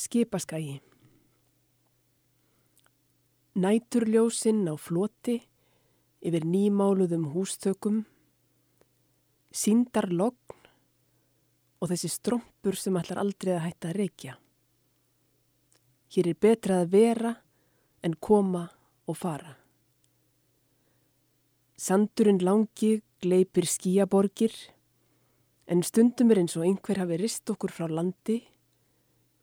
Skipaskægi Næturljósinn á floti yfir nýmáluðum hústökum, síndar logn og þessi strompur sem allar aldrei að hætta að reykja. Hér er betra að vera en koma og fara. Sandurinn langi gleipir skíaborgir en stundum er eins og einhver hafi rist okkur frá landi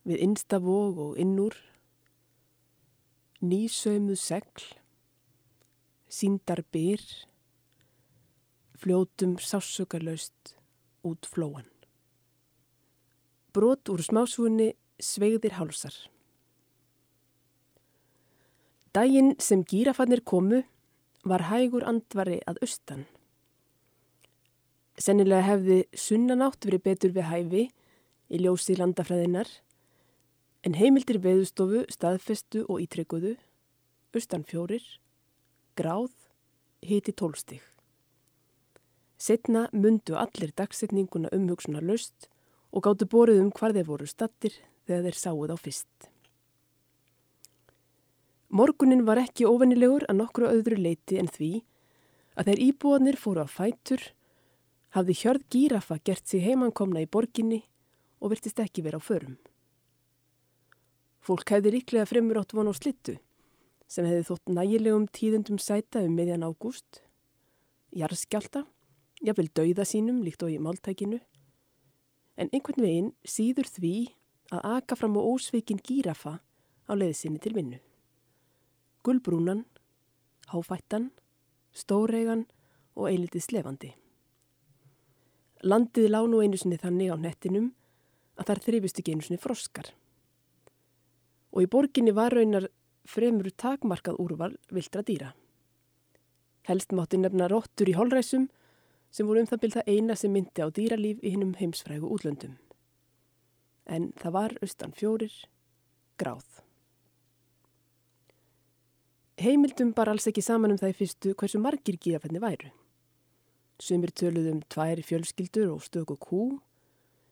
við innstafóg og innúr, nýsauðmuð segl, síndar byr, fljótum sásökarlaust út flóan. Brot úr smásúinni sveigðir hálsar. Dægin sem gírafannir komu var hægur andvari að austan. Sennilega hefði sunnanátt verið betur við hæfi í ljósi landafræðinar en heimildir veðustofu, staðfestu og ítrykkuðu, austan fjórir, gráð, hiti tólstig. Setna mundu allir dagsetninguna umhugsunar löst og gáttu borið um hvar þeir voru stattir þegar þeir sáuð á fyrst. Morgunin var ekki ofennilegur að nokkru öðru leiti en því að þeir íbúanir fóru á fætur, hafði hjörð gírafa gert sig heimankomna í borginni og virtist ekki vera á förum. Fólk hefði ríklega fremur átt von á slittu sem hefði þótt nægilegum tíðundum sæta um meðjan ágúst, jarðskjálta, jáfnvel dauða sínum líkt og í máltækinu, en einhvern veginn síður því að aka fram á ósveikin gírafa á leiðsinni til vinnu. Gullbrúnan, háfættan, stóreigan og eilitið slefandi. Landið lág nú einu sinni þannig á nettinum að þar þrifist ekki einu sinni froskar og í borginni var raunar fremur takmarkað úrval viltra dýra. Helst mátti nefna róttur í holræsum sem voru um það bylda eina sem myndi á dýralíf í hinnum heimsfrægu útlöndum. En það var austan fjórir, gráð. Heimildum bar alls ekki saman um það í fyrstu hversu margir gíafenni væru. Sumir töluðum um tvær fjölskyldur og stöku kú,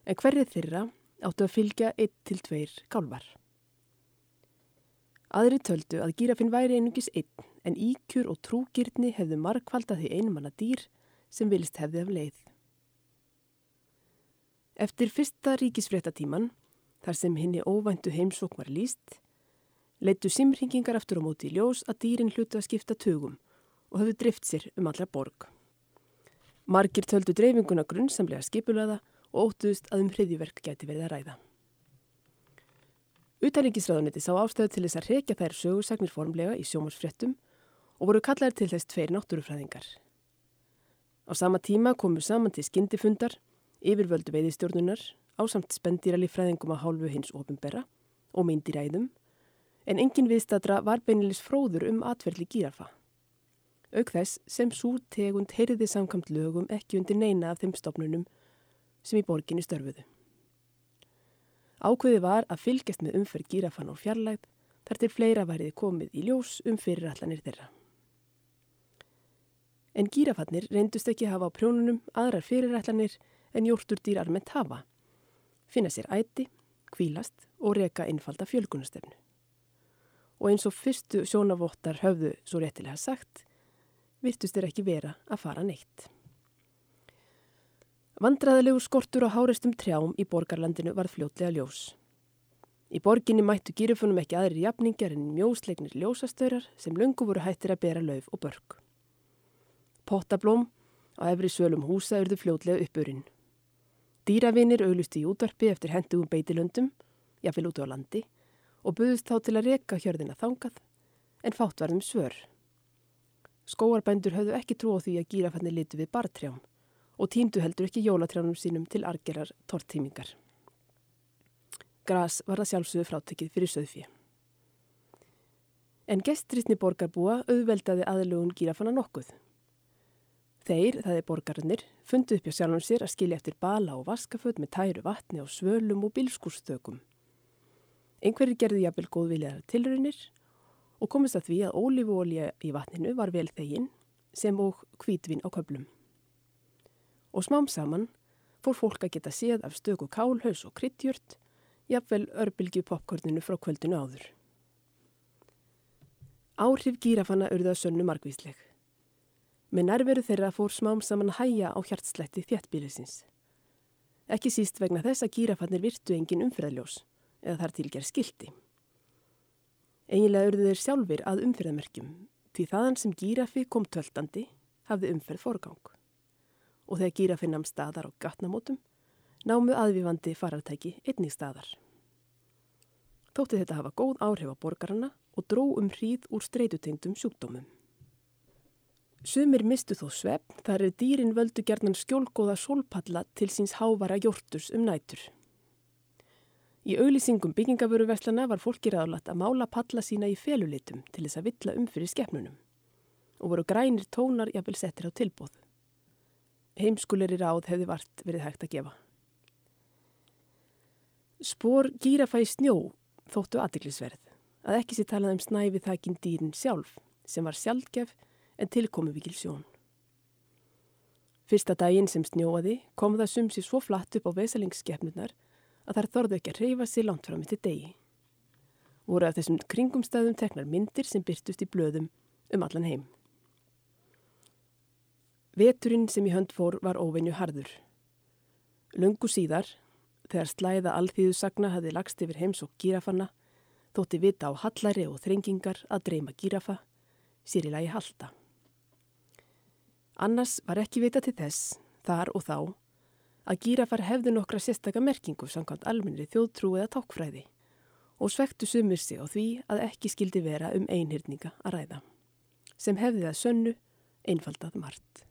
en hverrið þeirra áttu að fylgja 1-2 kálvar. Aðri töldu að gírafinn væri einungis einn en íkjur og trúgirtni hefðu markvalda því einmanna dýr sem vilist hefði af leið. Eftir fyrsta ríkisfréttatíman, þar sem henni óvæntu heimsók var líst, leittu simringingar aftur á móti í ljós að dýrin hlutu að skipta tögum og höfðu drift sér um allra borg. Margir töldu dreifinguna grunnsamlega skipulaða og óttuðust að um hriðiverk geti verið að ræða. Utaríkisræðunetti sá ástöðu til þess að reykja þær sögursagnir formlega í sjómarsfrettum og voru kallaðir til þess tveir náttúrufræðingar. Á sama tíma komu saman til skyndifundar, yfirvöldu veiðistjórnunar, ásamt spendýralífræðingum að hálfu hins ofinbera og meindiræðum, en engin viðstadra var beinilis fróður um atverðli gírafa. Auk þess sem svo tegund heyriði samkamt lögum ekki undir neina af þeim stopnunum sem í borginni störfuðu. Ákveði var að fylgjast með umferð gírafan á fjarlægð þar til fleira væriði komið í ljós um fyrirallanir þeirra. En gírafannir reyndust ekki hafa á prjónunum aðrar fyrirallanir en jórtur dýrar með tafa, finna sér æti, kvílast og reka einfalda fjölgunastefnu. Og eins og fyrstu sjónavottar höfðu svo réttilega sagt, virtust þeir ekki vera að fara neitt. Vandraðilegu skortur á hárestum trjám í borgarlandinu var fljótlega ljós. Í borginni mættu gírufunum ekki aðri jafningar en mjósleiknir ljósastörar sem lungu voru hættir að bera lauf og börg. Pottablóm á efri svölum húsa urðu fljótlega uppurinn. Dýravinir auglusti í útvarpi eftir hendugum beitilöndum, jáfnvel út á landi, og buðist þá til að reka hjörðina þangað, en fátt varðum svör. Skóarbændur höfðu ekki trú á því að gírafanni litu við bartrjám og týndu heldur ekki jólatrjánum sínum til argerar tortímingar. Gras var að sjálfsögðu frátekið fyrir söðfí. En gestritni borgarbúa auðveldaði aðlugun gírafanna nokkuð. Þeir, það er borgarnir, fundu upp hjá sjálfum sér að skilja eftir bala og vaskaföld með tæru vatni á svölum og bilskúrstökum. Einhverjir gerði jafnvel góðviljaðar tilröynir og komist að því að ólífuólja í vatninu var vel þegin sem og kvítvin á köplum og smám saman fór fólk að geta séð af stöku kálhaus og kryddjört jafnvel örbylgju popkorninu frá kvöldinu áður. Áhrif gírafanna urða sönnu margvísleg. Með nærveru þeirra fór smám saman hæja á hjartslætti þjættbílisins. Ekki síst vegna þess að gírafannir virtu engin umfyrðaljós eða þar tilger skildi. Eiginlega urðu þeir sjálfur að umfyrðamerkjum því þaðan sem gírafi kom tvöldandi hafði umferð forgang. Og þegar gírafinn namn staðar á gatnamótum námu aðvífandi farartæki einnig staðar. Þótti þetta hafa góð áhrif á borgarna og dró um hríð úr streytutengdum sjúkdómum. Sumir mistu þó svepp þar er dýrin völdu gerðnan skjólgóða sólpalla til síns hávara hjórturs um nætur. Í auðlýsingum byggingavöruverslana var fólki ráðlat að mála palla sína í felulitum til þess að villa um fyrir skefnunum og voru grænir tónar jafnvel settir á tilbóð. Heimskuleiri ráð hefði vart verið hægt að gefa. Spór gírafæi snjó þóttu aðdeklisverð að ekki sér talað um snæfi þakin dýrin sjálf sem var sjálfgef en tilkomi vikil sjón. Fyrsta daginn sem snjóaði kom það sumsi svo flatt upp á veselingsskefnunar að þær þorðu ekki að reyfa sér langt fram til degi. Voru af þessum kringumstæðum teknar myndir sem byrtust í blöðum um allan heim. Veturinn sem í hönd fór var óvenju harður. Lungu síðar, þegar slæða alþýðu sagna hafði lagst yfir heims og gírafanna, þótti vita á hallari og þrengingar að dreyma gírafa, sér í lagi halda. Annars var ekki vita til þess, þar og þá, að gírafar hefðu nokkra sérstaka merkingu samkvæmt almenri þjóðtrú eða tákfræði og svektu sumir sig á því að ekki skildi vera um einhyrninga að ræða, sem hefði það sönnu einfaldað margt.